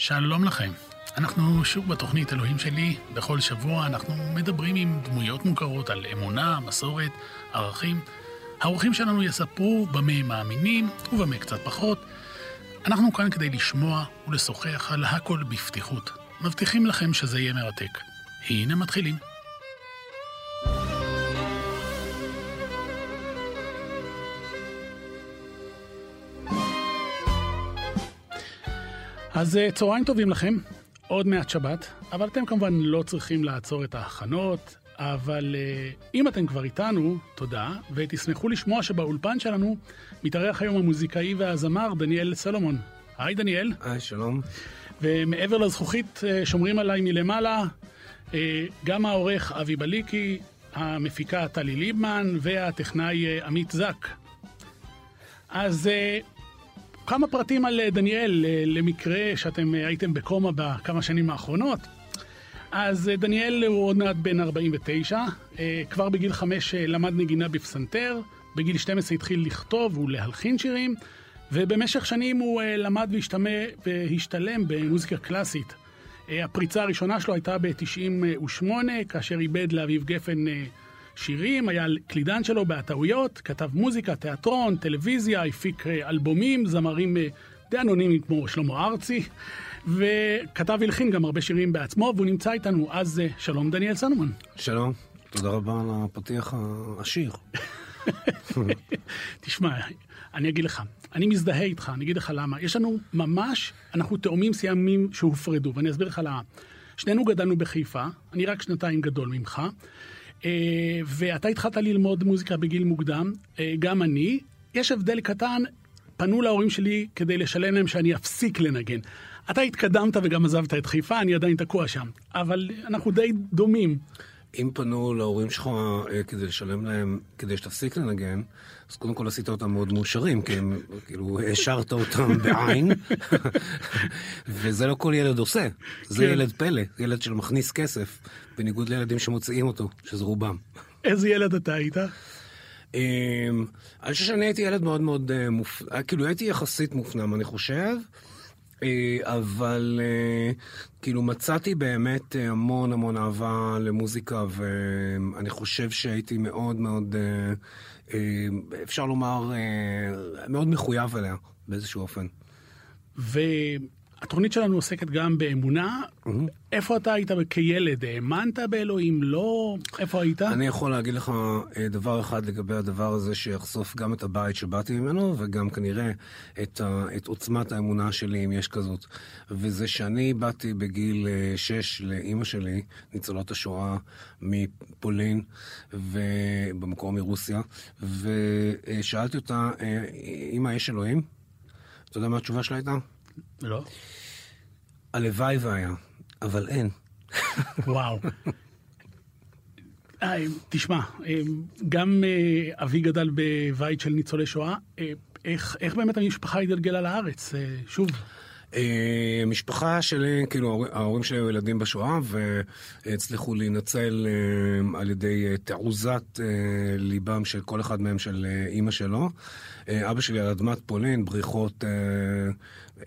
שלום לכם. אנחנו שוב בתוכנית אלוהים שלי. בכל שבוע אנחנו מדברים עם דמויות מוכרות על אמונה, מסורת, ערכים. האורחים שלנו יספרו במה הם מאמינים ובמה קצת פחות. אנחנו כאן כדי לשמוע ולשוחח על הכל בפתיחות. מבטיחים לכם שזה יהיה מרתק. הנה מתחילים. אז אה, צהריים טובים לכם, עוד מעט שבת, אבל אתם כמובן לא צריכים לעצור את ההכנות, אבל uh, אם אתם כבר איתנו, תודה, ותשמחו לשמוע שבאולפן שלנו מתארח היום המוזיקאי והזמר דניאל סלומון. היי דניאל. היי, שלום. ומעבר לזכוכית uh, שומרים עליי מלמעלה, גם העורך אבי בליקי, המפיקה טלי ליבמן והטכנאי עמית זק. אז כמה פרטים על אה, דניאל, אה, למקרה שאתם אה, הייתם בקומה בכמה שנים האחרונות. אז דניאל הוא עוד מעט בן 49, כבר בגיל 5 למד נגינה בפסנתר, בגיל 12 התחיל לכתוב ולהלחין שירים, ובמשך שנים הוא למד והשתלם במוזיקה קלאסית. הפריצה הראשונה שלו הייתה ב-98, כאשר איבד לאביב גפן שירים, היה קלידן שלו בהטעויות, כתב מוזיקה, תיאטרון, טלוויזיה, הפיק אה, אלבומים, זמרים אה, די אנונימיים כמו שלמה ארצי, וכתב והלחין גם הרבה שירים בעצמו, והוא נמצא איתנו. אז אה, שלום דניאל סנומן. שלום, תודה רבה על הפתיח העשיר. תשמע, אני אגיד לך, אני מזדהה איתך, אני אגיד לך למה. יש לנו ממש, אנחנו תאומים סיימים שהופרדו, ואני אסביר לך למה. שנינו גדלנו בחיפה, אני רק שנתיים גדול ממך. אה, ואתה התחלת ללמוד מוזיקה בגיל מוקדם, אה, גם אני. יש הבדל קטן, פנו להורים שלי כדי לשלם להם שאני אפסיק לנגן. אתה התקדמת וגם עזבת את חיפה, אני עדיין תקוע שם. אבל אנחנו די דומים. אם פנו להורים שלך אה, כדי לשלם להם, כדי שתפסיק לנגן, אז קודם כל עשית אותם מאוד מאושרים, כי הם, כאילו, השארת אותם בעין, וזה לא כל ילד עושה. זה כן. ילד פלא, ילד של מכניס כסף, בניגוד לילדים שמוציאים אותו, שזה רובם. איזה ילד אתה היית? אמ, אני חושב שאני הייתי ילד מאוד מאוד אה, מופנם, אה, כאילו הייתי יחסית מופנם, אני חושב. אה, אבל כאילו מצאתי באמת המון המון אהבה למוזיקה, ואני חושב שהייתי מאוד מאוד, אפשר לומר, מאוד מחויב אליה באיזשהו אופן. התוכנית שלנו עוסקת גם באמונה. איפה אתה היית כילד? האמנת באלוהים? לא? איפה היית? אני יכול להגיד לך אה, דבר אחד לגבי הדבר הזה שיחשוף גם את הבית שבאתי ממנו, וגם כנראה את, ה, את עוצמת האמונה שלי, אם יש כזאת. וזה שאני באתי בגיל 6 אה, לאימא שלי, ניצולת השואה מפולין, ובמקור מרוסיה, ושאלתי אותה, אמא, יש אלוהים? אתה יודע מה התשובה שלה הייתה? לא. הלוואי והיה, אבל אין. וואו. אה, תשמע, אה, גם אה, אבי גדל בבית של ניצולי שואה. איך, איך באמת המשפחה התגלגלה לארץ? שוב. משפחה שלי, כאילו ההורים שלי היו ילדים בשואה והצליחו להינצל על ידי תעוזת ליבם של כל אחד מהם, של אימא שלו. אבא שלי על אדמת פולין, בריחות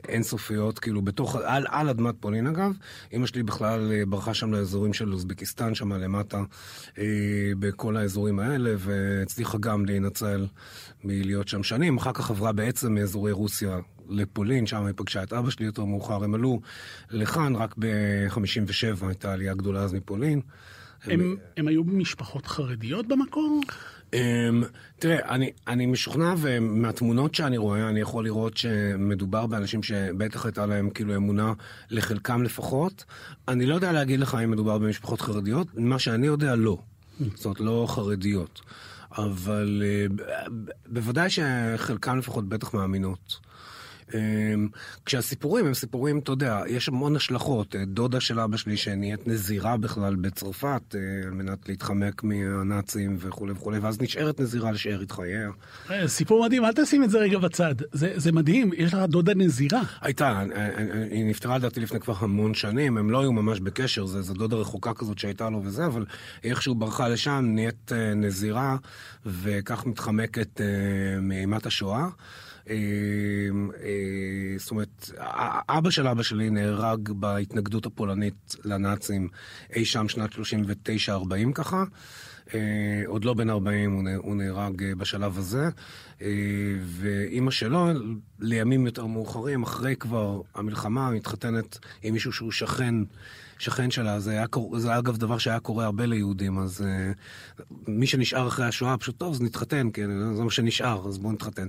אינסופיות, כאילו בתוך, על, על אדמת פולין אגב. אמא שלי בכלל אה, ברחה שם לאזורים של אוזבקיסטן, שם למטה, אה, בכל האזורים האלה, והצליחה גם להינצל מלהיות שם שנים. אחר כך עברה בעצם מאזורי רוסיה לפולין, שם היא פגשה את אבא שלי יותר מאוחר. הם עלו לכאן רק ב-57, הייתה עלייה גדולה אז מפולין. הם, הם, הם היו משפחות חרדיות במקור? Um, תראה, אני, אני משוכנע, ומהתמונות שאני רואה, אני יכול לראות שמדובר באנשים שבטח הייתה להם כאילו אמונה, לחלקם לפחות. אני לא יודע להגיד לך אם מדובר במשפחות חרדיות, מה שאני יודע, לא. זאת אומרת, לא חרדיות. אבל uh, בוודאי שחלקם לפחות בטח מאמינות. אמ, כשהסיפורים הם סיפורים, אתה יודע, יש המון השלכות. אה, דודה של אבא שלי שנהיית נזירה בכלל בצרפת, אה, על מנת להתחמק מהנאצים וכולי וכולי, ואז נשארת נזירה לשארית חייה. אה, סיפור מדהים, אל תשים את זה רגע בצד. זה, זה מדהים, יש לך דודה נזירה. הייתה, היא נפטרה לדעתי לפני כבר המון שנים, הם לא היו ממש בקשר, זו דודה רחוקה כזאת שהייתה לו וזה, אבל איכשהו ברחה לשם, נהיית נזירה, וכך מתחמקת מאימת השואה. אה, זאת אומרת, אבא של אבא שלי נהרג בהתנגדות הפולנית לנאצים אי שם שנת 39-40 ככה. אה, עוד לא בן 40, הוא נהרג אה, בשלב הזה. ואימא שלו, לימים יותר מאוחרים, אחרי כבר המלחמה, מתחתנת עם מישהו שהוא שכן. שכן שלה, זה היה, זה היה אגב דבר שהיה קורה הרבה ליהודים, אז uh, מי שנשאר אחרי השואה, פשוט טוב, אז נתחתן, כן, זה מה שנשאר, אז בואו נתחתן.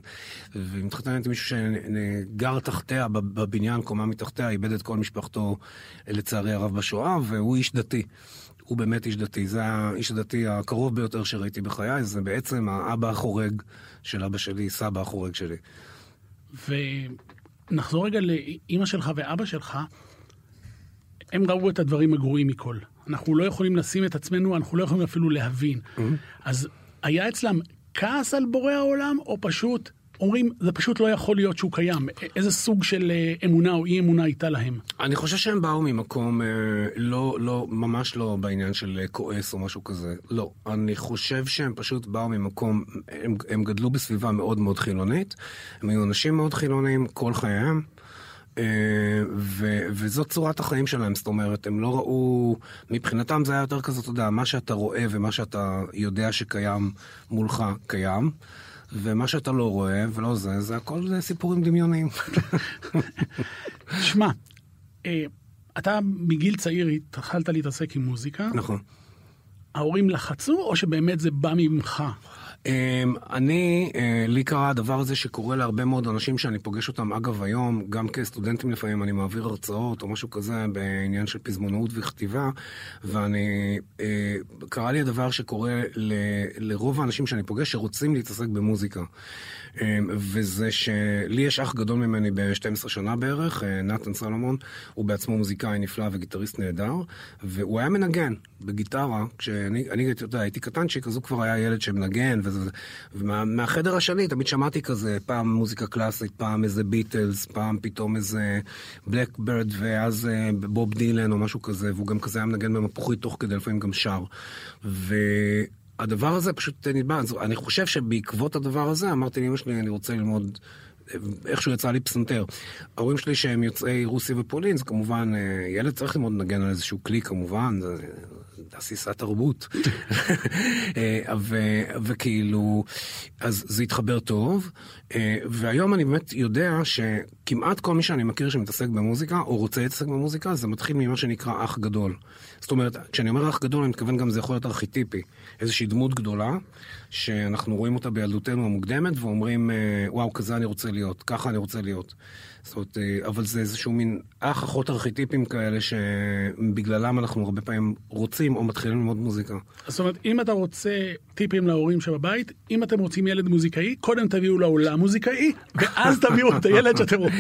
והיא מתחתנת עם מישהו שגר תחתיה, בבניין, קומה מתחתיה, איבד את כל משפחתו, לצערי הרב, בשואה, והוא איש דתי. הוא באמת איש דתי. זה האיש הדתי הקרוב ביותר שראיתי בחיי, זה בעצם האבא החורג של אבא שלי, סבא החורג שלי. ונחזור רגע לאימא שלך ואבא שלך. הם ראו את הדברים הגרועים מכל. אנחנו לא יכולים לשים את עצמנו, אנחנו לא יכולים אפילו להבין. Mm-hmm. אז היה אצלם כעס על בורא העולם, או פשוט אומרים, זה פשוט לא יכול להיות שהוא קיים. איזה סוג של אה, אמונה או אי אמונה הייתה להם? אני חושב שהם באו ממקום אה, לא, לא, ממש לא בעניין של אה, כועס או משהו כזה. לא. אני חושב שהם פשוט באו ממקום, הם, הם גדלו בסביבה מאוד מאוד חילונית. הם היו אנשים מאוד חילוניים כל חייהם. ו- וזאת צורת החיים שלהם, זאת אומרת, הם לא ראו, מבחינתם זה היה יותר כזה, אתה יודע, מה שאתה רואה ומה שאתה יודע שקיים מולך, קיים. ומה שאתה לא רואה ולא זה, זה הכל זה סיפורים דמיוניים. שמע, אה, אתה מגיל צעיר התחלת להתעסק עם מוזיקה. נכון. ההורים לחצו, או שבאמת זה בא ממך? אמ, אני, אה, לי קרה הדבר הזה שקורה להרבה מאוד אנשים שאני פוגש אותם, אגב היום, גם כסטודנטים לפעמים, אני מעביר הרצאות או משהו כזה בעניין של פזמונאות וכתיבה, ואני, אה, קרה לי הדבר שקורה ל, לרוב האנשים שאני פוגש שרוצים להתעסק במוזיקה. אמ, וזה שלי יש אח גדול ממני ב-12 שנה בערך, אה, נתן סלומון, הוא בעצמו מוזיקאי נפלא וגיטריסט נהדר, והוא היה מנגן בגיטרה, כשאני, אני, אתה יודע, הייתי קטנצ'יק, אז הוא כבר היה ילד שמנגן, וזה, ומהחדר השני תמיד שמעתי כזה, פעם מוזיקה קלאסית, פעם איזה ביטלס, פעם פתאום איזה בלק ברד, ואז אה, בוב דילן או משהו כזה, והוא גם כזה היה מנגן במפוחית תוך כדי, לפעמים גם שר. ו... הדבר הזה פשוט נדבע. אני חושב שבעקבות הדבר הזה אמרתי לאמא שלי, אני רוצה ללמוד איכשהו יצא לי פסנתר. ההורים שלי שהם יוצאי רוסיה ופולין, זה כמובן, אה, ילד צריך ללמוד לנגן על איזשהו כלי כמובן, זה עשיסה תרבות. אה, וכאילו, אז זה התחבר טוב, אה, והיום אני באמת יודע שכמעט כל מי שאני מכיר שמתעסק במוזיקה, או רוצה להתעסק במוזיקה, זה מתחיל ממה שנקרא אח גדול. זאת אומרת, כשאני אומר אח גדול, אני מתכוון גם זה יכול להיות ארכיטיפי. איזושהי דמות גדולה, שאנחנו רואים אותה בילדותנו המוקדמת, ואומרים, וואו, כזה אני רוצה להיות, ככה אני רוצה להיות. זאת אומרת, אה, אבל זה איזשהו מין אח אחות ארכיטיפים כאלה שבגללם אנחנו הרבה פעמים רוצים או מתחילים ללמוד מוזיקה. זאת אומרת, אם אתה רוצה טיפים להורים שבבית, אם אתם רוצים ילד מוזיקאי, קודם תביאו לעולם מוזיקאי, ואז תביאו את הילד שאתם רוצים.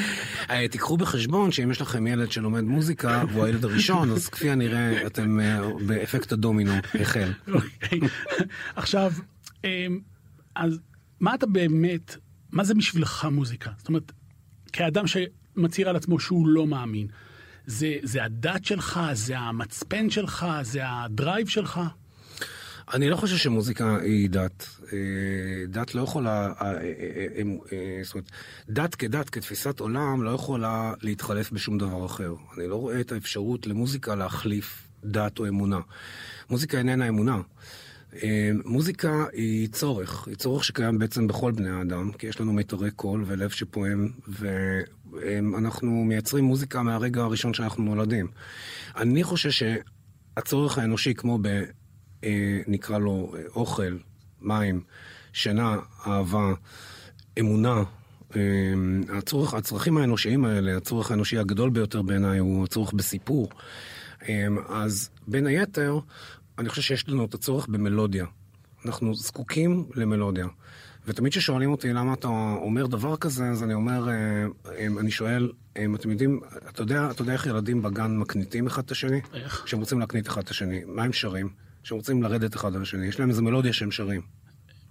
אה, תיקחו בחשבון שאם יש לכם ילד שלומד מוזיקה, והוא הילד הראשון, אז כפי הנראה אתם אה, באפקט הדומינו החל. אוקיי. עכשיו, אז מה אתה באמת... מה זה בשבילך מוזיקה? זאת אומרת, כאדם שמצהיר על עצמו שהוא לא מאמין, זה, זה הדת שלך, זה המצפן שלך, זה ה drive שלך? אני לא חושב שמוזיקה היא דת. אה, דת לא יכולה, אה, אה, זאת אומרת, דת כדת, כתפיסת עולם, לא יכולה להתחלף בשום דבר אחר. אני לא רואה את האפשרות למוזיקה להחליף דת או אמונה. מוזיקה איננה אמונה. אמ, מוזיקה היא צורך, היא צורך שקיים בעצם בכל בני האדם, כי יש לנו מיתרי קול ולב שפועם, ואנחנו מייצרים מוזיקה מהרגע הראשון שאנחנו נולדים. אני חושב שהצורך האנושי, כמו ב... אה, נקרא לו אוכל, מים, שינה, אהבה, אמונה, אמ, הצורך, הצרכים האנושיים האלה, הצורך האנושי הגדול ביותר בעיניי הוא הצורך בסיפור. אמ, אז בין היתר, אני חושב שיש לנו את הצורך במלודיה. אנחנו זקוקים למלודיה. ותמיד כששואלים אותי למה אתה אומר דבר כזה, אז אני אומר, אה, אני שואל, אתם יודעים, אתה יודע, אתה יודע איך ילדים בגן מקניטים אחד את השני? איך? כשהם רוצים להקנית אחד את השני. מה הם שרים? כשהם רוצים לרדת אחד על השני. יש להם איזה מלודיה שהם שרים.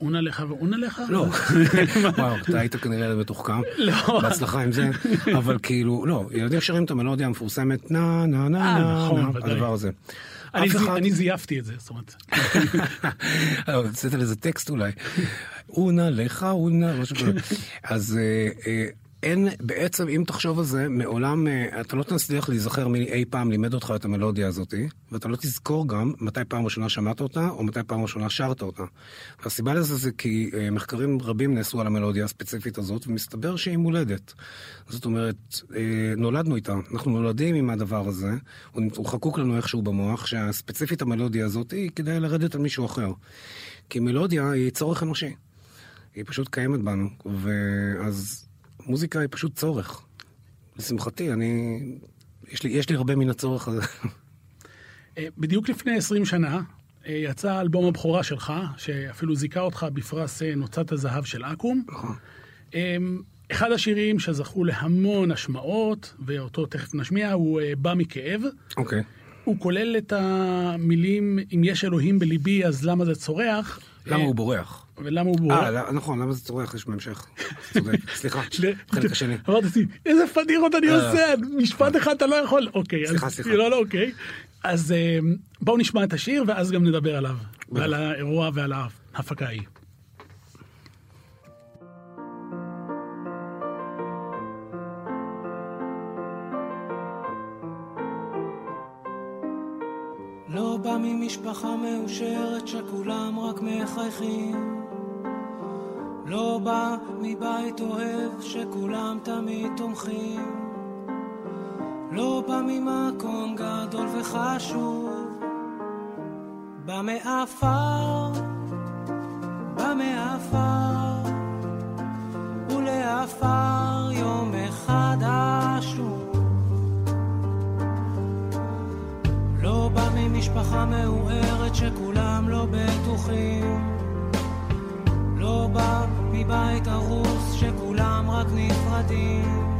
אונה לך ואונה לך? לא. וואו, אתה היית כנראה מתוחכם. לא. בהצלחה עם זה. אבל כאילו, לא, ילדים שרים את המלודיה המפורסמת, נה, נה, נה, אה, נכון, נה, הדבר הזה. אני, אחד... אני זייפתי את זה, זאת אומרת. הוצאת לזה טקסט אולי. אונה לך, אונה, משהו כזה. אז אה, אה, אין, בעצם, אם תחשוב על זה, מעולם, אה, אתה לא תצליח להיזכר מי אי פעם לימד אותך את המלודיה הזאת, ואתה לא תזכור גם מתי פעם ראשונה שמעת אותה, או מתי פעם ראשונה שרת אותה. והסיבה לזה זה כי אה, מחקרים רבים נעשו על המלודיה הספציפית הזאת, ומסתבר שהיא מולדת. זאת אומרת, אה, נולדנו איתה, אנחנו נולדים עם הדבר הזה, הוא, חקוק לנו איכשהו במוח, שהספציפית המלודיה הזאת היא כדי לרדת על מישהו אחר. כי מלודיה היא צורך אנושי. היא פשוט קיימת בנו, ואז מוזיקה היא פשוט צורך. לשמחתי, אני... יש לי, יש לי הרבה מן הצורך הזה. אה, בדיוק לפני 20 שנה אה, יצא אלבום הבכורה שלך, שאפילו זיכה אותך בפרס אה, נוצת הזהב של אקו"ם. נכון. אחד השירים שזכו להמון השמעות, ואותו תכף נשמיע, הוא בא מכאב. אוקיי. Okay. הוא כולל את המילים, אם יש אלוהים בליבי, אז למה זה צורח? למה הוא בורח? ולמה הוא בורח? אה, נכון, למה זה צורח? יש בהמשך. צודק, סליחה, חלק השני. אמרתי, איזה פדיחות אני אה. עושה, משפט אחד אתה לא יכול. אוקיי. סליחה, סליחה. לא, לא, אוקיי. אז אה, בואו נשמע את השיר, ואז גם נדבר עליו, ועל האירוע ועל ההפקה ההיא. ממשפחה מאושרת שכולם רק מחייכים. לא בא מבית אוהב שכולם תמיד תומכים. לא בא ממקום גדול וחשוב. בא מעפר, בא מעפר ולעפר מאוהרת שכולם לא בטוחים. לא בא מבית הרוס שכולם רק נפרדים.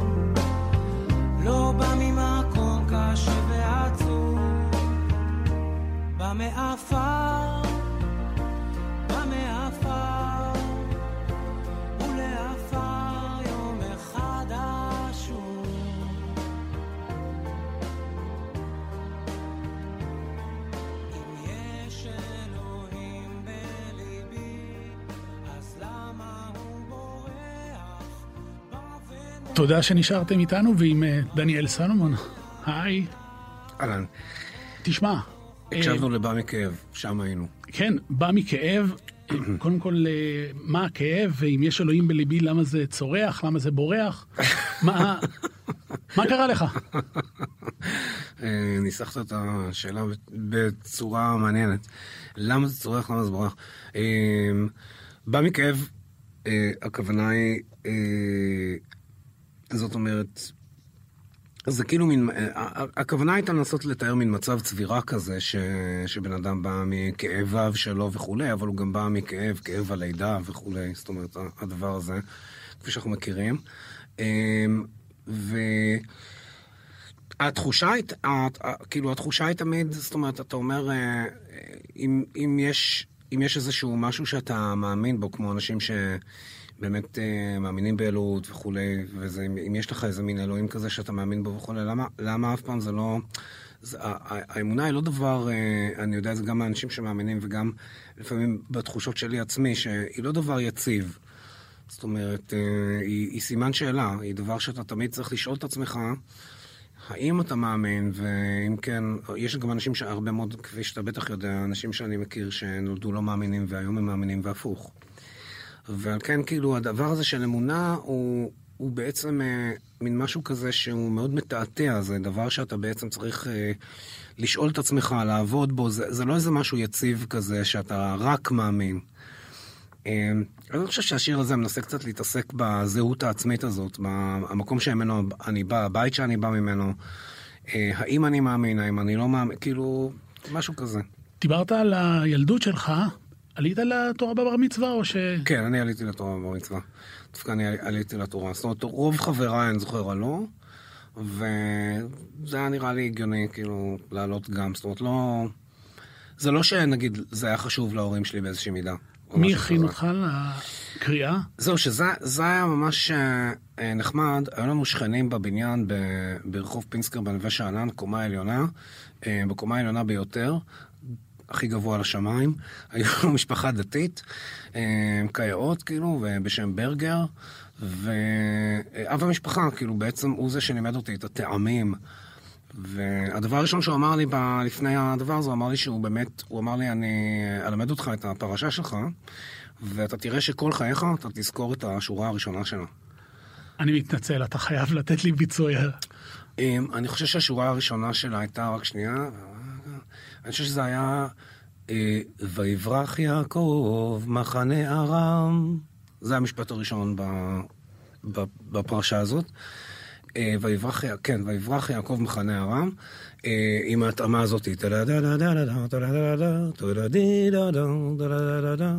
לא בא ממקום קשה ועצוב. בא מעפר תודה שנשארתם איתנו ועם אה, דניאל סלומון. היי. אהלן. תשמע. הקשבנו אה, לבא מכאב, שם היינו. כן, בא מכאב. אה, קודם כל, מה הכאב, ואם יש אלוהים בליבי, למה זה צורח, למה זה בורח? מה, מה קרה לך? ניסחת את השאלה בצורה מעניינת. למה זה צורח, למה זה בורח? בא מכאב, הכוונה היא זאת אומרת, זה כאילו מין, הכוונה הייתה לנסות לתאר מין מצב צבירה כזה, ש, שבן אדם בא מכאביו שלו וכולי, אבל הוא גם בא מכאב, כאב הלידה וכולי, זאת אומרת, הדבר הזה, כפי שאנחנו מכירים. אמ, והתחושה היא, כאילו, התחושה היא תמיד, זאת אומרת, אתה אומר, אה, אם, אם יש, אם יש איזשהו משהו שאתה מאמין בו, כמו אנשים ש... באמת אה, מאמינים באלוהות וכולי, ואם יש לך איזה מין אלוהים כזה שאתה מאמין בו וכולי, למה, למה אף פעם זה לא... זה, האמונה היא לא דבר, אה, אני יודע את זה גם מאנשים שמאמינים וגם לפעמים בתחושות שלי עצמי, שהיא לא דבר יציב. זאת אומרת, אה, היא, היא סימן שאלה, היא דבר שאתה תמיד צריך לשאול את עצמך, האם אתה מאמין, ואם כן, יש גם אנשים שהרבה מאוד, כפי שאתה בטח יודע, אנשים שאני מכיר שנולדו לא מאמינים והיום הם מאמינים והפוך. ועל כן, כאילו, הדבר הזה של אמונה הוא, הוא בעצם אה, מין משהו כזה שהוא מאוד מתעתע, זה דבר שאתה בעצם צריך אה, לשאול את עצמך, לעבוד בו, זה, זה לא איזה משהו יציב כזה שאתה רק מאמין. אה, אני חושב שהשיר הזה מנסה קצת להתעסק בזהות העצמית הזאת, במקום שממנו אני בא, הבית שאני בא ממנו. אה, האם אני מאמין, האם אני לא מאמין, כאילו, משהו כזה. דיברת על הילדות שלך, עלית לתורה בבר מצווה או ש... כן, אני עליתי לתורה בבר מצווה. דווקא אני עליתי לתורה. זאת אומרת, רוב חבריי, אני זוכר, עלו, וזה היה נראה לי הגיוני, כאילו, לעלות גם. זאת אומרת, לא... זה לא שנגיד, זה היה חשוב להורים שלי באיזושהי מידה. מי הכין אותך לקריאה? זהו, שזה היה ממש אה, נחמד. היו לנו שכנים בבניין ברחוב פינסקר בנווה שאנן, קומה עליונה, אה, בקומה העליונה ביותר. הכי גבוה לשמיים. היו משפחה דתית, אה, כיאות כאילו, בשם ברגר, ואב המשפחה, כאילו, בעצם הוא זה שלימד אותי את הטעמים. והדבר הראשון שהוא אמר לי ב... לפני הדבר הזה, הוא אמר לי שהוא באמת, הוא אמר לי, אני אלמד אותך את הפרשה שלך, ואתה תראה שכל חייך אתה תזכור את השורה הראשונה שלה. אני מתנצל, אתה חייב לתת לי ביצועי. אמ, אני חושב שהשורה הראשונה שלה הייתה, רק שנייה, אני חושב שזה היה, אה, ויברח יעקב מחנה ארם. זה המשפט הראשון בפרשה הזאת. אה, ויברח, כן, ויברח יעקב מחנה ארם, אה, עם ההתאמה הזאת.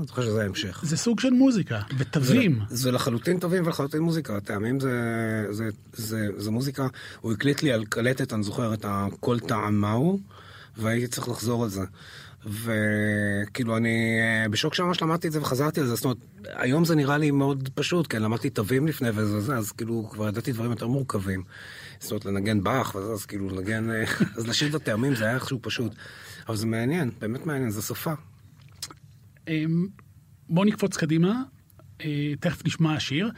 זוכר שזה ההמשך. זה סוג של מוזיקה, בתווים. זה לחלוטין תווים ולחלוטין מוזיקה. הטעמים זה מוזיקה. הוא הקליט לי על קלטת, אני זוכר, את הכל טעם מהו, והייתי צריך לחזור על זה. וכאילו אני אה, בשוק שממש למדתי את זה וחזרתי על זה, זאת אומרת, היום זה נראה לי מאוד פשוט, כן, למדתי תווים לפני וזה, אז כאילו כבר ידעתי דברים יותר מורכבים. זאת אומרת, לנגן באך וזה, אז כאילו לנגן, אה, אז לשיר את הטעמים זה היה איכשהו פשוט. אבל זה מעניין, באמת מעניין, זה סופה. אמ, בואו נקפוץ קדימה, אה, תכף נשמע השיר.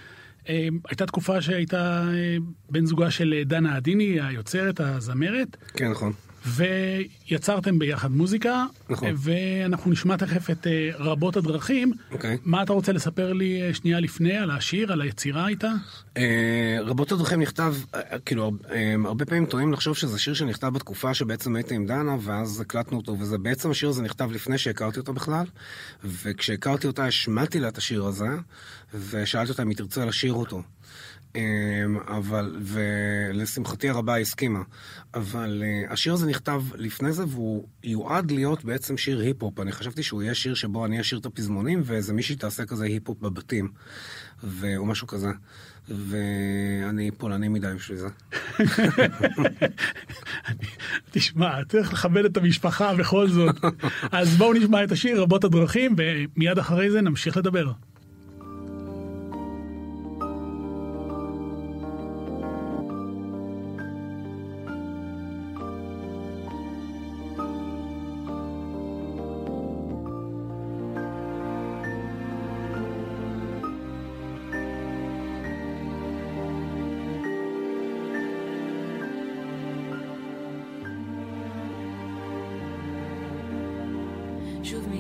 הייתה תקופה שהייתה בן זוגה של דנה עדיני, היוצרת, הזמרת. כן, נכון. ויצרתם ביחד מוזיקה, נכון. ואנחנו נשמע תכף את אה, רבות הדרכים. אוקיי. מה אתה רוצה לספר לי אה, שנייה לפני על השיר, על היצירה איתה? אה, רבות הדרכים נכתב, כאילו, הרבה פעמים טועים לחשוב שזה שיר שנכתב בתקופה שבעצם הייתי עם דנה, ואז הקלטנו אותו, וזה בעצם השיר הזה נכתב לפני שהכרתי אותו בכלל, וכשהכרתי אותה השמעתי לה את השיר הזה, ושאלתי אותה אם היא תרצה לשיר אותו. אמ, אבל, ולשמחתי הרבה הסכימה. אבל uh, השיר הזה נכתב לפני זה, והוא יועד להיות בעצם שיר היפ-הופ. אני חשבתי שהוא יהיה שיר שבו אני אשיר את הפזמונים, ואיזה מישהי תעשה כזה היפ-הופ בבתים, או משהו כזה. ואני פולני מדי בשביל זה. תשמע, צריך לכבד את המשפחה בכל זאת. אז בואו נשמע את השיר רבות הדרכים, ומיד אחרי זה נמשיך לדבר.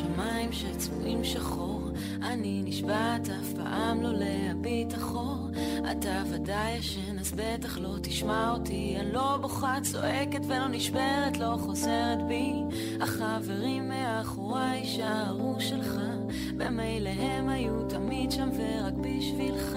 שמיים שצבועים שחור. אני נשבעת אף פעם לא להביט אחור. אתה ודאי ישן אז בטח לא תשמע אותי. אני לא בוכה צועקת ולא נשברת לא חוזרת בי. החברים מאחוריי יישארו שלך. במילא הם היו תמיד שם ורק בשבילך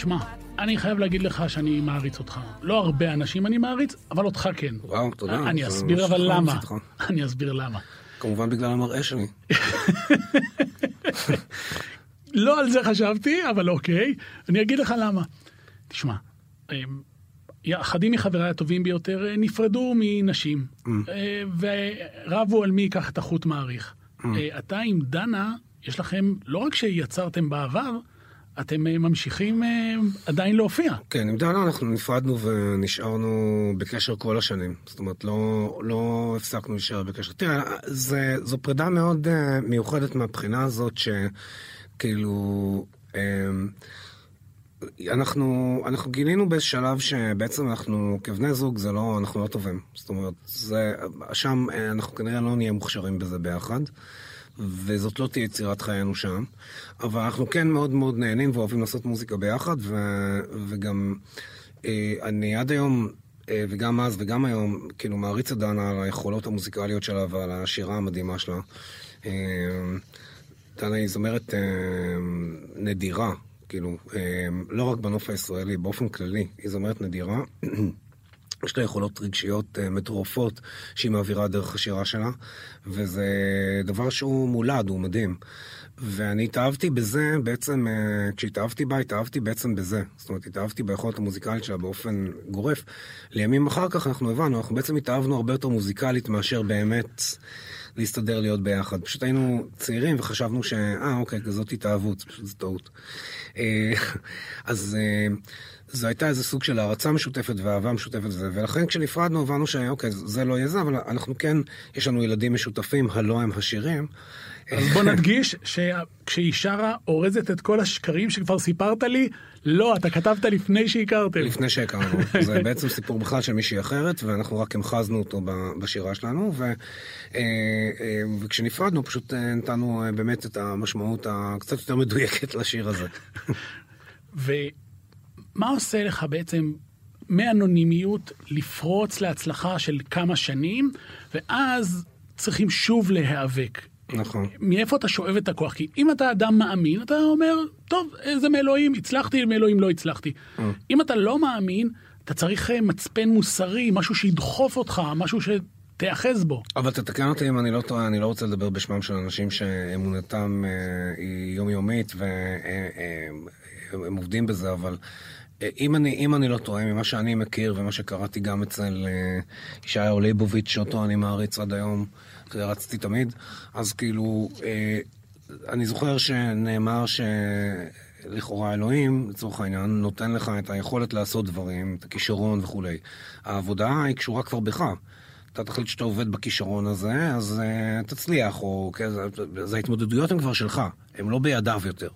תשמע, אני חייב להגיד לך שאני מעריץ אותך. לא הרבה אנשים אני מעריץ, אבל אותך כן. וואו, תודה. אני אסביר אבל למה. אני אסביר למה. כמובן בגלל המראה שלי. לא על זה חשבתי, אבל אוקיי. אני אגיד לך למה. תשמע, אמ, אחדים מחבריי הטובים ביותר אה, נפרדו מנשים, mm. אה, ורבו על מי ייקח את החוט מעריך. אה, אתה עם דנה, יש לכם, לא רק שיצרתם בעבר, אתם אה, ממשיכים אה, עדיין להופיע. כן, עם דנה אנחנו נפרדנו ונשארנו בקשר כל השנים. זאת אומרת, לא, לא הפסקנו להישאר בקשר. תראה, זה, זו פרידה מאוד uh, מיוחדת מהבחינה הזאת, שכאילו... Um, אנחנו, אנחנו גילינו באיזה שלב שבעצם אנחנו כבני זוג זה לא, אנחנו לא טובים. זאת אומרת, זה, שם אנחנו כנראה לא נהיה מוכשרים בזה ביחד. וזאת לא תהיה יצירת חיינו שם. אבל אנחנו כן מאוד מאוד נהנים ואוהבים לעשות מוזיקה ביחד, ו, וגם אה, אני עד היום, אה, וגם אז וגם היום, כאילו מעריץ את דנה על היכולות המוזיקליות שלה ועל השירה המדהימה שלה. אה, דנה היא זמרת אה, נדירה, כאילו, אה, לא רק בנוף הישראלי, באופן כללי, היא זמרת נדירה. יש לה יכולות רגשיות uh, מטורפות שהיא מעבירה דרך השירה שלה, וזה דבר שהוא מולד, הוא מדהים. ואני התאהבתי בזה, בעצם, uh, כשהתאהבתי בה, התאהבתי בעצם בזה. זאת אומרת, התאהבתי ביכולת המוזיקלית שלה באופן גורף. לימים אחר כך אנחנו הבנו, אנחנו בעצם התאהבנו הרבה יותר מוזיקלית מאשר באמת להסתדר להיות ביחד. פשוט היינו צעירים וחשבנו ש... אה, אוקיי, כזאת התאהבות, זו טעות. אה, אז... זו הייתה איזה סוג של הערצה משותפת ואהבה משותפת, ולכן כשנפרדנו הבנו שאוקיי, זה לא יהיה זה, אבל אנחנו כן, יש לנו ילדים משותפים, הלא הם השירים. אז בוא נדגיש שכשהיא שרה אורזת את כל השקרים שכבר סיפרת לי, לא, אתה כתבת לפני שהכרתם. לפני שהכרנו. זה בעצם סיפור בכלל של מישהי אחרת, ואנחנו רק המחזנו אותו בשירה שלנו, ו, אה, אה, וכשנפרדנו פשוט אה, נתנו באמת את המשמעות הקצת יותר מדויקת לשיר הזה. מה עושה לך בעצם מאנונימיות לפרוץ להצלחה של כמה שנים, ואז צריכים שוב להיאבק. נכון. מאיפה אתה שואב את הכוח? כי אם אתה אדם מאמין, אתה אומר, טוב, זה מאלוהים, הצלחתי, מאלוהים לא הצלחתי. Mm. אם אתה לא מאמין, אתה צריך אה, מצפן מוסרי, משהו שידחוף אותך, משהו שתיאחז בו. אבל תתקן אותי אם אני לא טועה, אני לא רוצה לדבר בשמם של אנשים שאמונתם אה, היא יומיומית והם אה, אה, עובדים בזה, אבל אם אני, אם אני לא טועה, ממה שאני מכיר ומה שקראתי גם אצל ישעיהו ליבוביץ', שאותו אני מעריץ עד היום, רצתי תמיד, אז כאילו, אני זוכר שנאמר שלכאורה אלוהים, לצורך העניין, נותן לך את היכולת לעשות דברים, את הכישרון וכולי. העבודה היא קשורה כבר בך. אתה תחליט שאתה עובד בכישרון הזה, אז uh, תצליח, או... כן, אז ההתמודדויות הן כבר שלך, הן לא בידיו יותר.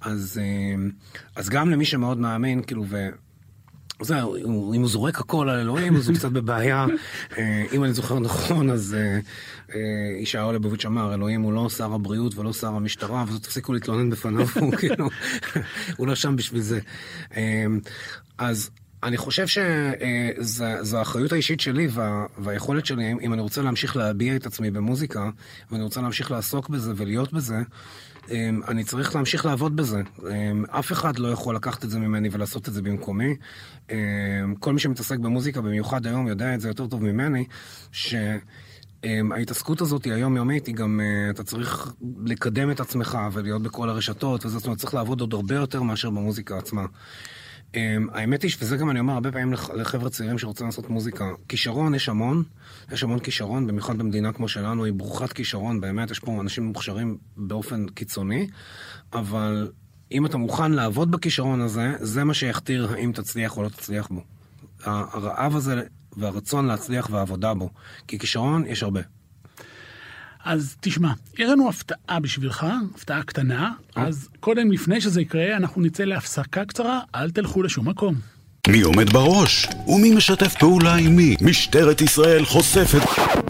אז, אה, אז גם למי שמאוד מאמין, כאילו, ו... זהו, אם הוא זורק הכל על אלוהים, אז הוא קצת בבעיה. אה, אם אני זוכר נכון, אז ישעיהו ליבוביץ' אמר, אלוהים הוא לא שר הבריאות ולא שר המשטרה, אז תפסיקו להתלונן בפניו, הוא כאילו, הוא לא שם בשביל זה. אז אני חושב שזו האחריות האישית שלי וה, והיכולת שלי, אם אני רוצה להמשיך להביע את עצמי במוזיקה, ואני רוצה להמשיך לעסוק בזה ולהיות בזה, אמ, אני צריך להמשיך לעבוד בזה. אמ, אף אחד לא יכול לקחת את זה ממני ולעשות את זה במקומי. אמ, כל מי שמתעסק במוזיקה, במיוחד היום, יודע את זה יותר טוב ממני, ש... ההתעסקות הזאת היא היומיומית, היא גם, אה, אתה צריך לקדם את עצמך ולהיות בכל הרשתות, וזה, זאת אומרת, צריך לעבוד עוד הרבה יותר מאשר במוזיקה עצמה. אמ, האמת היא, וזה גם אני אומר הרבה פעמים לחבר'ה צעירים שרוצים לעשות מוזיקה, כישרון יש המון, יש המון כישרון, במיוחד במדינה כמו שלנו, היא ברוכת כישרון, באמת, יש פה אנשים מוכשרים באופן קיצוני, אבל אם אתה מוכן לעבוד בכישרון הזה, זה מה שיכתיר האם תצליח או לא תצליח בו. הרעב הזה והרצון להצליח והעבודה בו, כי כישרון יש הרבה. אז תשמע, יש לנו הפתעה בשבילך, הפתעה קטנה, אז קודם, לפני שזה יקרה, אנחנו נצא להפסקה קצרה, אל תלכו לשום מקום. מי עומד בראש? ומי משתף פעולה עם מי? משטרת ישראל חושפת...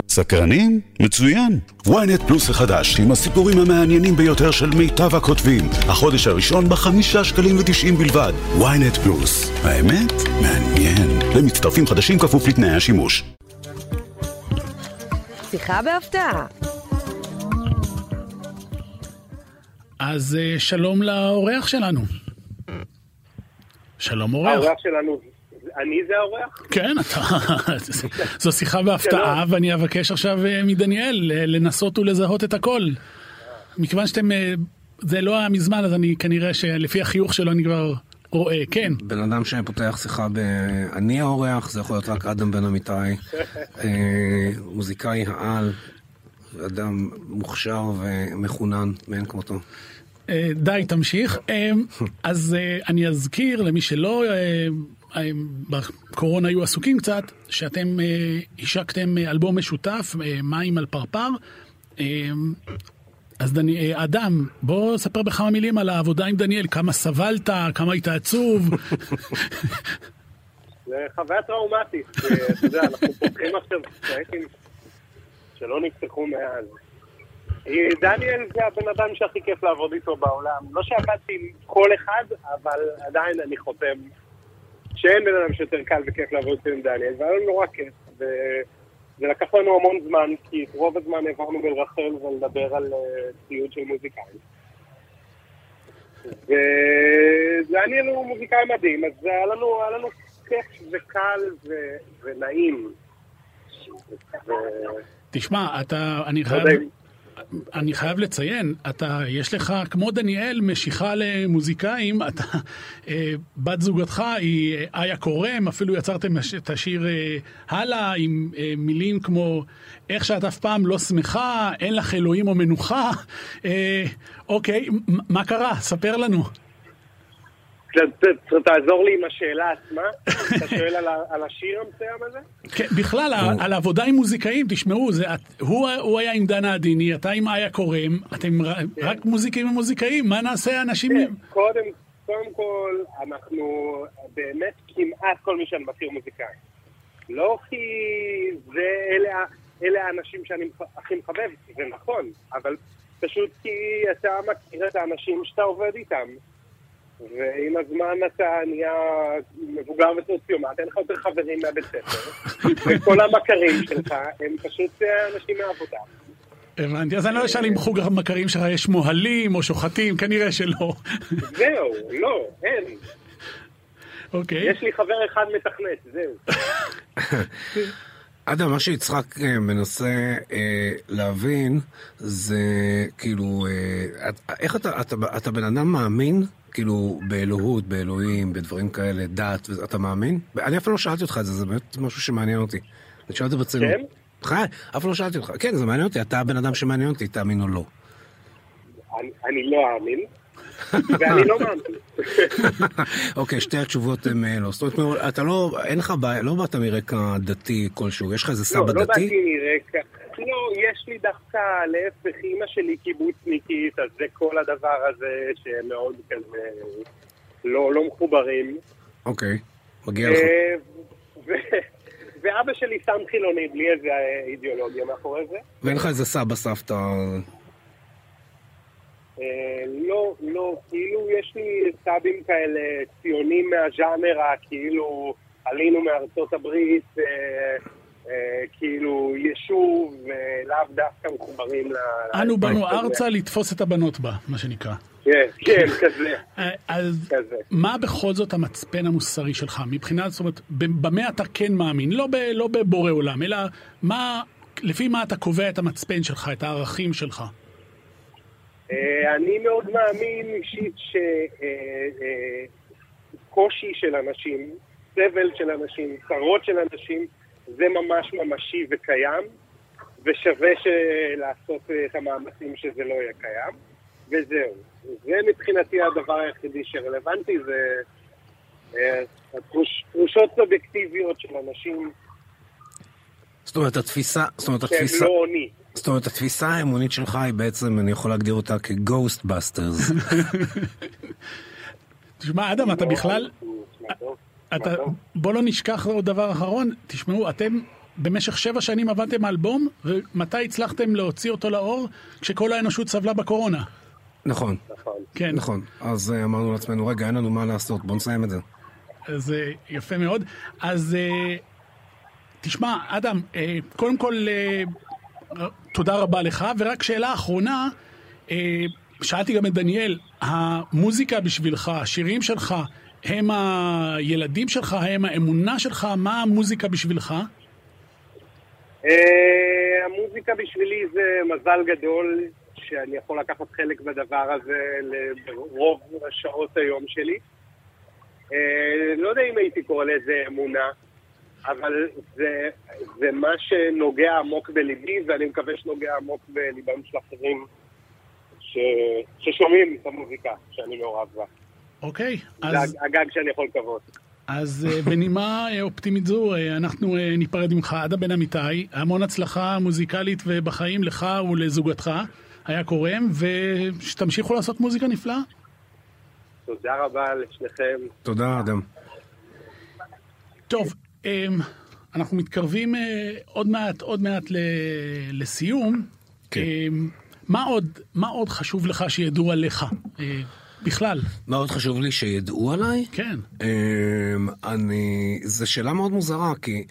סקרנים? מצוין. ynet פלוס החדש, עם הסיפורים המעניינים ביותר של מיטב הכותבים. החודש הראשון בחמישה שקלים ותשעים בלבד. ynet פלוס. האמת? מעניין. למצטרפים חדשים כפוף לתנאי השימוש. שיחה בהפתעה אז אה, שלום לאורח שלנו. שלום אורח. האורח שלנו, אני זה האורח? כן, אתה, זו שיחה בהפתעה, ואני אבקש עכשיו אה, מדניאל אה, לנסות ולזהות את הכל. מכיוון שאתם, זה לא היה מזמן, אז אני כנראה שלפי החיוך שלו אני כבר רואה, כן. בן אדם שפותח שיחה ב... אני האורח, זה יכול להיות רק אדם בן אמיתי, מוזיקאי העל, אדם מוכשר ומחונן מאין כמותו. אה, די, תמשיך. אה, אז אה, אני אזכיר למי שלא, בקורונה היו עסוקים קצת, שאתם השקתם אלבום משותף, מים על פרפר. אז דני, אדם, בוא ספר בכמה מילים על העבודה עם דניאל, כמה סבלת, כמה היית עצוב. זה חוויה טראומטית, אתה יודע, אנחנו פותחים עכשיו פרויקטים שלא נפתחו מאז. דניאל זה הבן אדם שהכי כיף לעבוד איתו בעולם. לא שעבדתי עם כל אחד, אבל עדיין אני חותם שאין בן אדם שיותר קל וכיף לעבוד איתו עם דניאל, והיה לנו נורא כיף. וזה לקח לנו המון זמן, כי את רוב הזמן העברנו בלרחל ולדבר על אה, ציוד של מוזיקאים. ודניאל הוא מוזיקאי מדהים, אז היה לנו, היה לנו כיף וקל ו... ונעים. ו... תשמע, אתה, אני חייב... אני חייב לציין, אתה, יש לך, כמו דניאל, משיכה למוזיקאים, אתה, אה, בת זוגתך היא אה, איה קורם, אפילו יצרתם את השיר אה, הלאה עם מילים כמו איך שאת אף פעם לא שמחה, אין לך אלוהים או מנוחה. אוקיי, מה קרה? ספר לנו. תעזור לי עם השאלה עצמה, אתה שואל על השיר המסוים הזה? כן, בכלל, על עבודה עם מוזיקאים, תשמעו, הוא היה עם דנה עדיני, אתה עם איה קורם, אתם כן. רק מוזיקים ומוזיקאים, מה נעשה אנשים... כן, קודם כל, אנחנו באמת כמעט כל מי שאני מכיר מוזיקאי. לא כי אלה האנשים שאני הכי מחבב, זה נכון, אבל פשוט כי אתה מכיר את האנשים שאתה עובד איתם. ועם הזמן אתה נהיה מבוגר וסוציומט, אין לך יותר חברים מהבית ספר, וכל המכרים שלך הם פשוט אנשים מהעבודה. הבנתי, אז אני לא אשאל אם חוג המכרים שלך יש מוהלים או שוחטים, כנראה שלא. זהו, לא, אין. אוקיי. יש לי חבר אחד מתכנת, זהו. אדם, מה שיצחק אה, מנסה אה, להבין זה כאילו, אה, איך אתה, אתה, אתה בן אדם מאמין? כאילו, באלוהות, באלוהים, בדברים כאלה, דת, אתה מאמין? אני אף פעם לא שאלתי אותך את זה, זה באמת משהו שמעניין אותי. אני שואל את זה ברצינות. כן? חי, אף פעם לא שאלתי אותך. כן, זה מעניין אותי, אתה הבן אדם שמעניין אותי, תאמין או לא. אני לא אאמין. ואני לא מאמין. אוקיי, שתי התשובות הן אה, לא. זאת אומרת, אתה לא, אין לך בעיה, לא באת מרקע דתי כלשהו, יש לך איזה סבא דתי? לא, לא באתי מרקע, לא, יש לי דווקא, להפך, אימא שלי קיבוצניקית, אז זה כל הדבר הזה שמאוד כזה לא, לא מחוברים. אוקיי, מגיע לך. אה, ואבא שלי סתם חילוני, בלי איזה אידיאולוגיה מאחורי זה. ואין לך איזה סבא, סבתא? אה, לא, לא, כאילו יש לי סבים כאלה ציונים מהז'אנר, כאילו עלינו מארצות הברית, אה, אה, כאילו יישוב, ולאו דווקא מחוברים ל... אנו באנו ארצה לתפוס את הבנות בה, מה שנקרא. כן, כן, כזה. אז מה בכל זאת המצפן המוסרי שלך? מבחינת, זאת אומרת, במה אתה כן מאמין? לא, ב, לא בבורא עולם, אלא מה, לפי מה אתה קובע את המצפן שלך, את הערכים שלך? אה, אני מאוד מאמין אישית שקושי אה, של אנשים, סבל של אנשים, צרות של אנשים, זה ממש ממשי וקיים, ושווה לעשות את המאמצים שזה לא יהיה קיים, וזהו. זה מבחינתי הדבר היחידי שרלוונטי, זה אה, תחושות סובייקטיביות של אנשים. זאת אומרת, התפיסה, זאת אומרת, התפיסה... שהם לא עוני. זאת אומרת, התפיסה האמונית שלך היא בעצם, אני יכול להגדיר אותה כ-Ghostbusters. תשמע, אדם, אתה בכלל... אתה, בוא לא נשכח עוד דבר אחרון, תשמעו, אתם במשך שבע שנים עבדתם אלבום, ומתי הצלחתם להוציא אותו לאור? כשכל האנושות סבלה בקורונה. נכון. נכון. כן. נכון. אז uh, אמרנו לעצמנו, רגע, אין לנו מה לעשות, בוא נסיים את זה. אז uh, יפה מאוד. אז uh, תשמע, אדם, uh, קודם כל, uh, תודה רבה לך, ורק שאלה אחרונה, uh, שאלתי גם את דניאל, המוזיקה בשבילך, השירים שלך, הם הילדים שלך, הם האמונה שלך, מה המוזיקה בשבילך? אה, המוזיקה בשבילי זה מזל גדול שאני יכול לקחת חלק בדבר הזה לרוב השעות היום שלי. אה, לא יודע אם הייתי קורא לזה אמונה. אבל זה, זה מה שנוגע עמוק בליבי, ואני מקווה שנוגע עמוק בליבם של אחרים ש, ששומעים את המוזיקה שאני מעורב בה. אוקיי, זה אז, הגג שאני יכול לקוות. אז אה, בנימה אה, אופטימית זו, אה, אנחנו ניפרד ממך, עדה בן אמיתי. המון הצלחה מוזיקלית ובחיים לך ולזוגתך, היה קורם, ושתמשיכו לעשות מוזיקה נפלאה. תודה רבה לשניכם. תודה, אדם. טוב, אמ, אנחנו מתקרבים עוד מעט, עוד מעט לסיום. כן. אמ, מה עוד, מה עוד חשוב לך שידעו עליך? בכלל, מאוד חשוב לי שידעו עליי. כן. אמ, אני... זו שאלה מאוד מוזרה, כי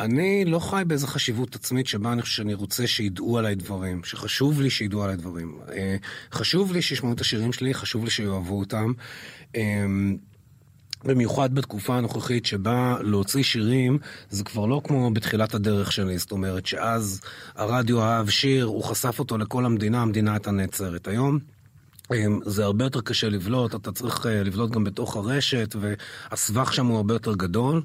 אני לא חי באיזו חשיבות עצמית שבה אני חושב שאני רוצה שידעו עליי דברים, שחשוב לי שידעו עליי דברים. אה, חשוב לי שישמעו את השירים שלי, חשוב לי שיאהבו אותם. אמ, במיוחד בתקופה הנוכחית שבה להוציא שירים זה כבר לא כמו בתחילת הדרך שלי, זאת אומרת שאז הרדיו אהב שיר, הוא חשף אותו לכל המדינה, המדינה הייתה נעצרת. היום זה הרבה יותר קשה לבלוט, אתה צריך אה, לבלוט גם בתוך הרשת, והסבך שם הוא הרבה יותר גדול.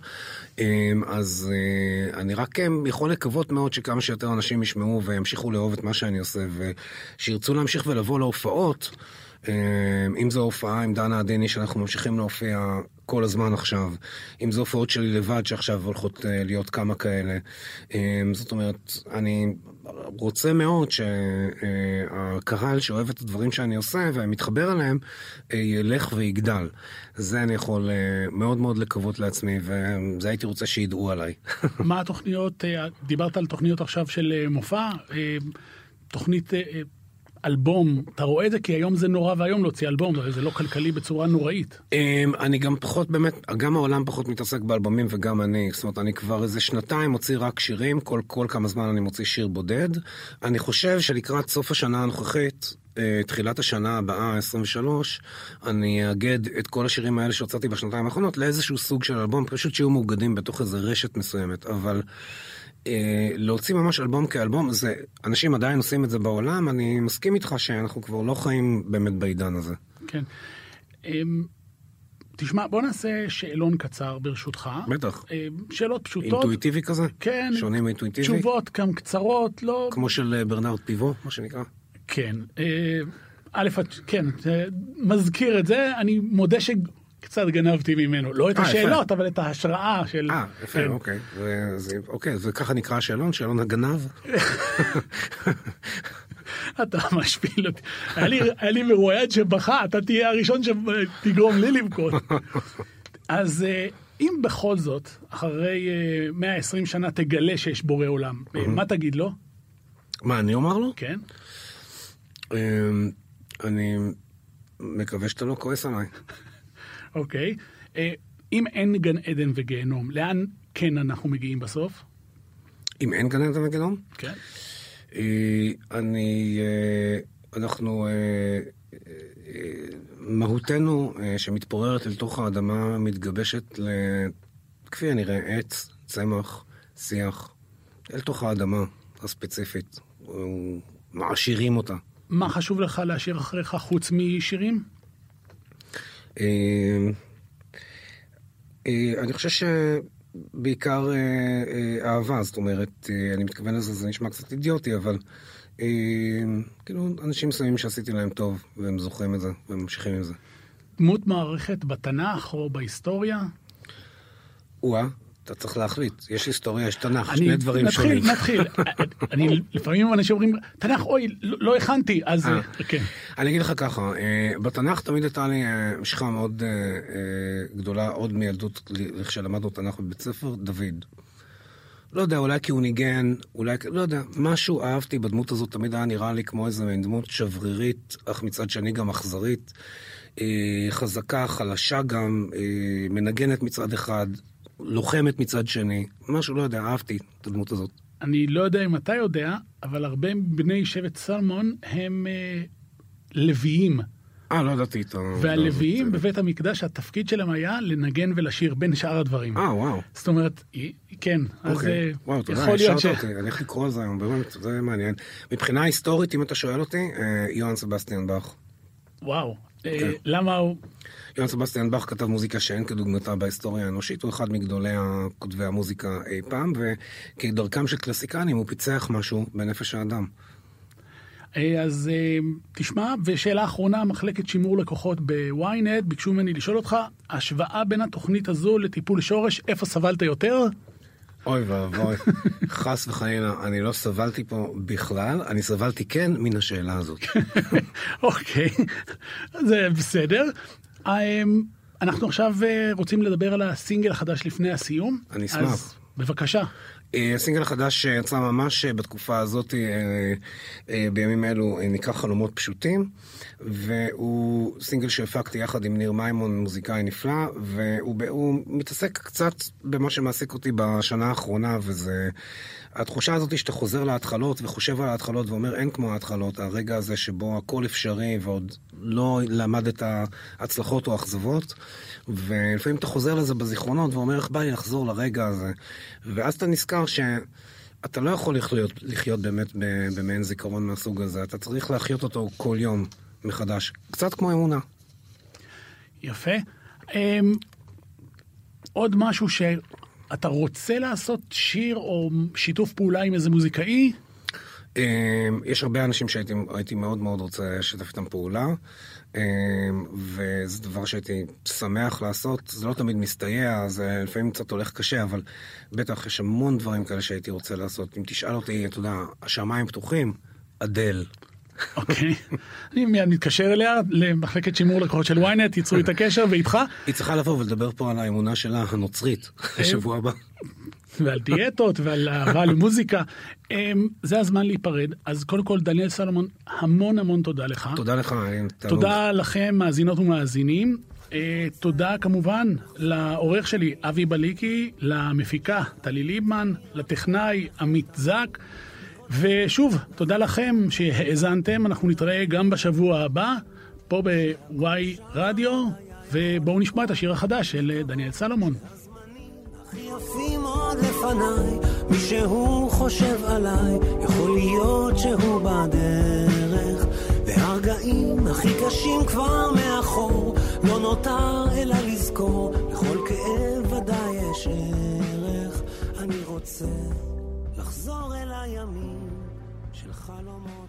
אמ, אז אה, אני רק אה, יכול לקוות מאוד שכמה שיותר אנשים ישמעו וימשיכו לאהוב את מה שאני עושה, ושירצו להמשיך ולבוא להופעות. אמ, אם זו הופעה עם דנה עדיני שאנחנו ממשיכים להופיע כל הזמן עכשיו, אם זו הופעות שלי לבד שעכשיו הולכות אה, להיות כמה כאלה. אמ, זאת אומרת, אני רוצה מאוד שהקהל שאוהב את הדברים שאני עושה ומתחבר אליהם, אה, ילך ויגדל. זה אני יכול אה, מאוד מאוד לקוות לעצמי, וזה הייתי רוצה שידעו עליי. מה התוכניות, אה, דיברת על תוכניות עכשיו של אה, מופע, אה, תוכנית אה, אה, אלבום, אתה רואה את זה? כי היום זה נורא ואיום להוציא אלבום, זה לא כלכלי בצורה נוראית. אמ, אני גם פחות באמת, גם העולם פחות מתעסק באלבומים וגם אני. זאת אומרת, אני כבר איזה שנתיים מוציא רק שירים, כל, כל כמה זמן אני מוציא שיר בודד. אני חושב שלקראת סוף השנה הנוכחית, אה, תחילת השנה הבאה, 23, אני אאגד את כל השירים האלה שהוצאתי בשנתיים האחרונות לאיזשהו סוג של אלבום, פשוט שיהיו מאוגדים בתוך איזה רשת מסוימת. אבל להוציא ממש אלבום כאלבום, זה, אנשים עדיין עושים את זה בעולם, אני מסכים איתך שאנחנו כבר לא חיים באמת בעידן הזה. כן. אמ, תשמע, בוא נעשה שאלון קצר ברשותך. בטח. אמ, שאלות פשוטות. אינטואיטיבי כזה? כן. שונה מאינטואיטיבי? תשובות גם קצרות, לא... כמו של אה, ברנרד פיבו, מה שנקרא? כן. אה, א', כן, אה, מזכיר את זה, אני מודה שקצת גנבתי ממנו. לא את אה. השאלות, אבל את ההשראה של... אה, יפה, כן. אוקיי. אוקיי, זה ככה נקרא השאלון, שאלון הגנב? אתה משפיל אותי. היה לי- מרואיין שבכה, אתה תהיה הראשון שתגרום לי לבכות. אז אה, אם בכל זאת, אחרי אה, 120 שנה תגלה שיש בורא עולם, אה, מה תגיד לו? מה, אני אומר לו? כן? אמ, אני מקווה שאתה לא כועס עליי. אוקיי. אה, אם אין גן עדן וגיהנום, לאן כן אנחנו מגיעים בסוף? אם אין גן עדן וגיהנום? כן. אה, אני... אה, אנחנו... מהותנו שמתפוררת אל תוך האדמה מתגבשת ל... כפי הנראה עץ, צמח, שיח, אל תוך האדמה הספציפית. מעשירים אותה. מה חשוב לך להשאיר אחריך חוץ משירים? אה, אה, אני חושב שבעיקר אה, אה, אהבה, זאת אומרת, אני מתכוון לזה, זה נשמע קצת אידיוטי, אבל כאילו, אנשים מסוימים שעשיתי להם טוב, והם זוכרים את זה, והם ממשיכים עם זה. דמות מערכת בתנ"ך או בהיסטוריה? או-אה, אתה צריך להחליט, יש היסטוריה, יש תנ"ך, אני- שני דברים נתחיל, שונים. נתחיל. אני, לפעמים אנשים אומרים, תנ"ך, אוי, לא לא הכנתי, אז אה. כן. אני אגיד לך ככה, אה, בתנ"ך תמיד הייתה לי משיכה מאוד אה, אה, גדולה, עוד מילדות, כשלמדנו תנ"ך בבית ספר, דוד. לא יודע, אולי כי הוא ניגן, אולי, לא יודע, משהו אהבתי בדמות הזאת, תמיד היה נראה לי כמו איזה מין דמות שברירית, אך מצד שני גם אכזרית, חזקה, חלשה גם, מנגנת מצד אחד, לוחמת מצד שני, משהו, לא יודע, אהבתי את הדמות הזאת. אני לא יודע אם אתה יודע, אבל הרבה בני שבט סלמון הם אה, לוויים. אה, לא ידעתי את ה... והלוויים. בבית המקדש, התפקיד שלהם היה לנגן ולשיר בין שאר הדברים. אה, וואו. זאת אומרת, כן, אז אוקיי, אה, וואו, תודה, יכול להיות השארת ש... אותי, אני הולך לקרוא על זה היום, באמת, זה מעניין. מבחינה היסטורית, אם אתה שואל אותי, אה, יוהאן סבסטיאן באך. וואו. אה, כן. למה הוא... יוהן סבסטיאן באך כתב מוזיקה שאין כדוגמתה בהיסטוריה האנושית, הוא אחד מגדולי כותבי המוזיקה אי פעם, וכדרכם של קלסיקנים הוא פיצח משהו בנפש האדם. אה, אז אה, תשמע, ושאלה אחרונה, מחלקת שימור לקוחות בוויינט, ביקשו ממני לשאול אותך, השוואה בין התוכנית הזו לטיפול שורש, איפה סבלת יותר? אוי ואבוי, חס וחלילה, אני לא סבלתי פה בכלל, אני סבלתי כן מן השאלה הזאת. אוקיי, זה בסדר. אה, אנחנו עכשיו אה, רוצים לדבר על הסינגל החדש לפני הסיום. אני אשמח. בבקשה. אה, הסינגל החדש שיצא ממש אה, בתקופה הזאת, אה, בימים אלו, נקרא חלומות פשוטים, והוא סינגל שהפקתי יחד עם ניר מימון, מוזיקאי נפלא, והוא מתעסק קצת במה שמעסיק אותי בשנה האחרונה, וזה התחושה הזאת שאתה חוזר להתחלות וחושב על ההתחלות ואומר אין כמו ההתחלות, הרגע הזה שבו הכל אפשרי ועוד לא למדת הצלחות או אכזבות, ולפעמים אתה חוזר לזה בזיכרונות ואומר איך בא לי לחזור לרגע הזה, ואז אתה נזכר ש... אתה לא יכול לחיות, לחיות באמת במעין זיכרון מהסוג הזה, אתה צריך להחיות אותו כל יום מחדש. קצת כמו אמונה. יפה. אמ, עוד משהו שאתה רוצה לעשות שיר או שיתוף פעולה עם איזה מוזיקאי? אה, יש הרבה אנשים שהייתי הייתי מאוד מאוד רוצה לשתף איתם פעולה, אה, וזה דבר שהייתי שמח לעשות. זה לא תמיד מסתייע, זה לפעמים קצת הולך קשה, אבל בטח יש המון דברים כאלה שהייתי רוצה לעשות. אם תשאל אותי, אתה יודע, השמיים פתוחים, אדל. אוקיי. אני מיד מתקשר אליה, למחלקת שימור לקוחות של ynet, ייצרו את הקשר ואיתך, היא צריכה לבוא ולדבר פה על האמונה שלה הנוצרית, בשבוע הבא. ועל דיאטות ועל אהבה למוזיקה. אמ, זה הזמן להיפרד. אז קודם כל, דניאל סלומון, המון המון תודה לך. תודה לך. תודה לכם, מאזינות ומאזינים. אה, תודה כמובן לעורך שלי, אבי בליקי, למפיקה, טלי ליבמן, לטכנאי, עמית זק. ושוב, תודה לכם שהאזנתם, אנחנו נתראה גם בשבוע הבא, פה בוואי רדיו, ובואו נשמע את השיר החדש של דניאל סלומון. יפים עוד הכי קשים כבר מאחור, לא נותר אלא לזכור, לכל כאב ודאי יש ערך, אני רוצה לחזור אל הימים של חלומות.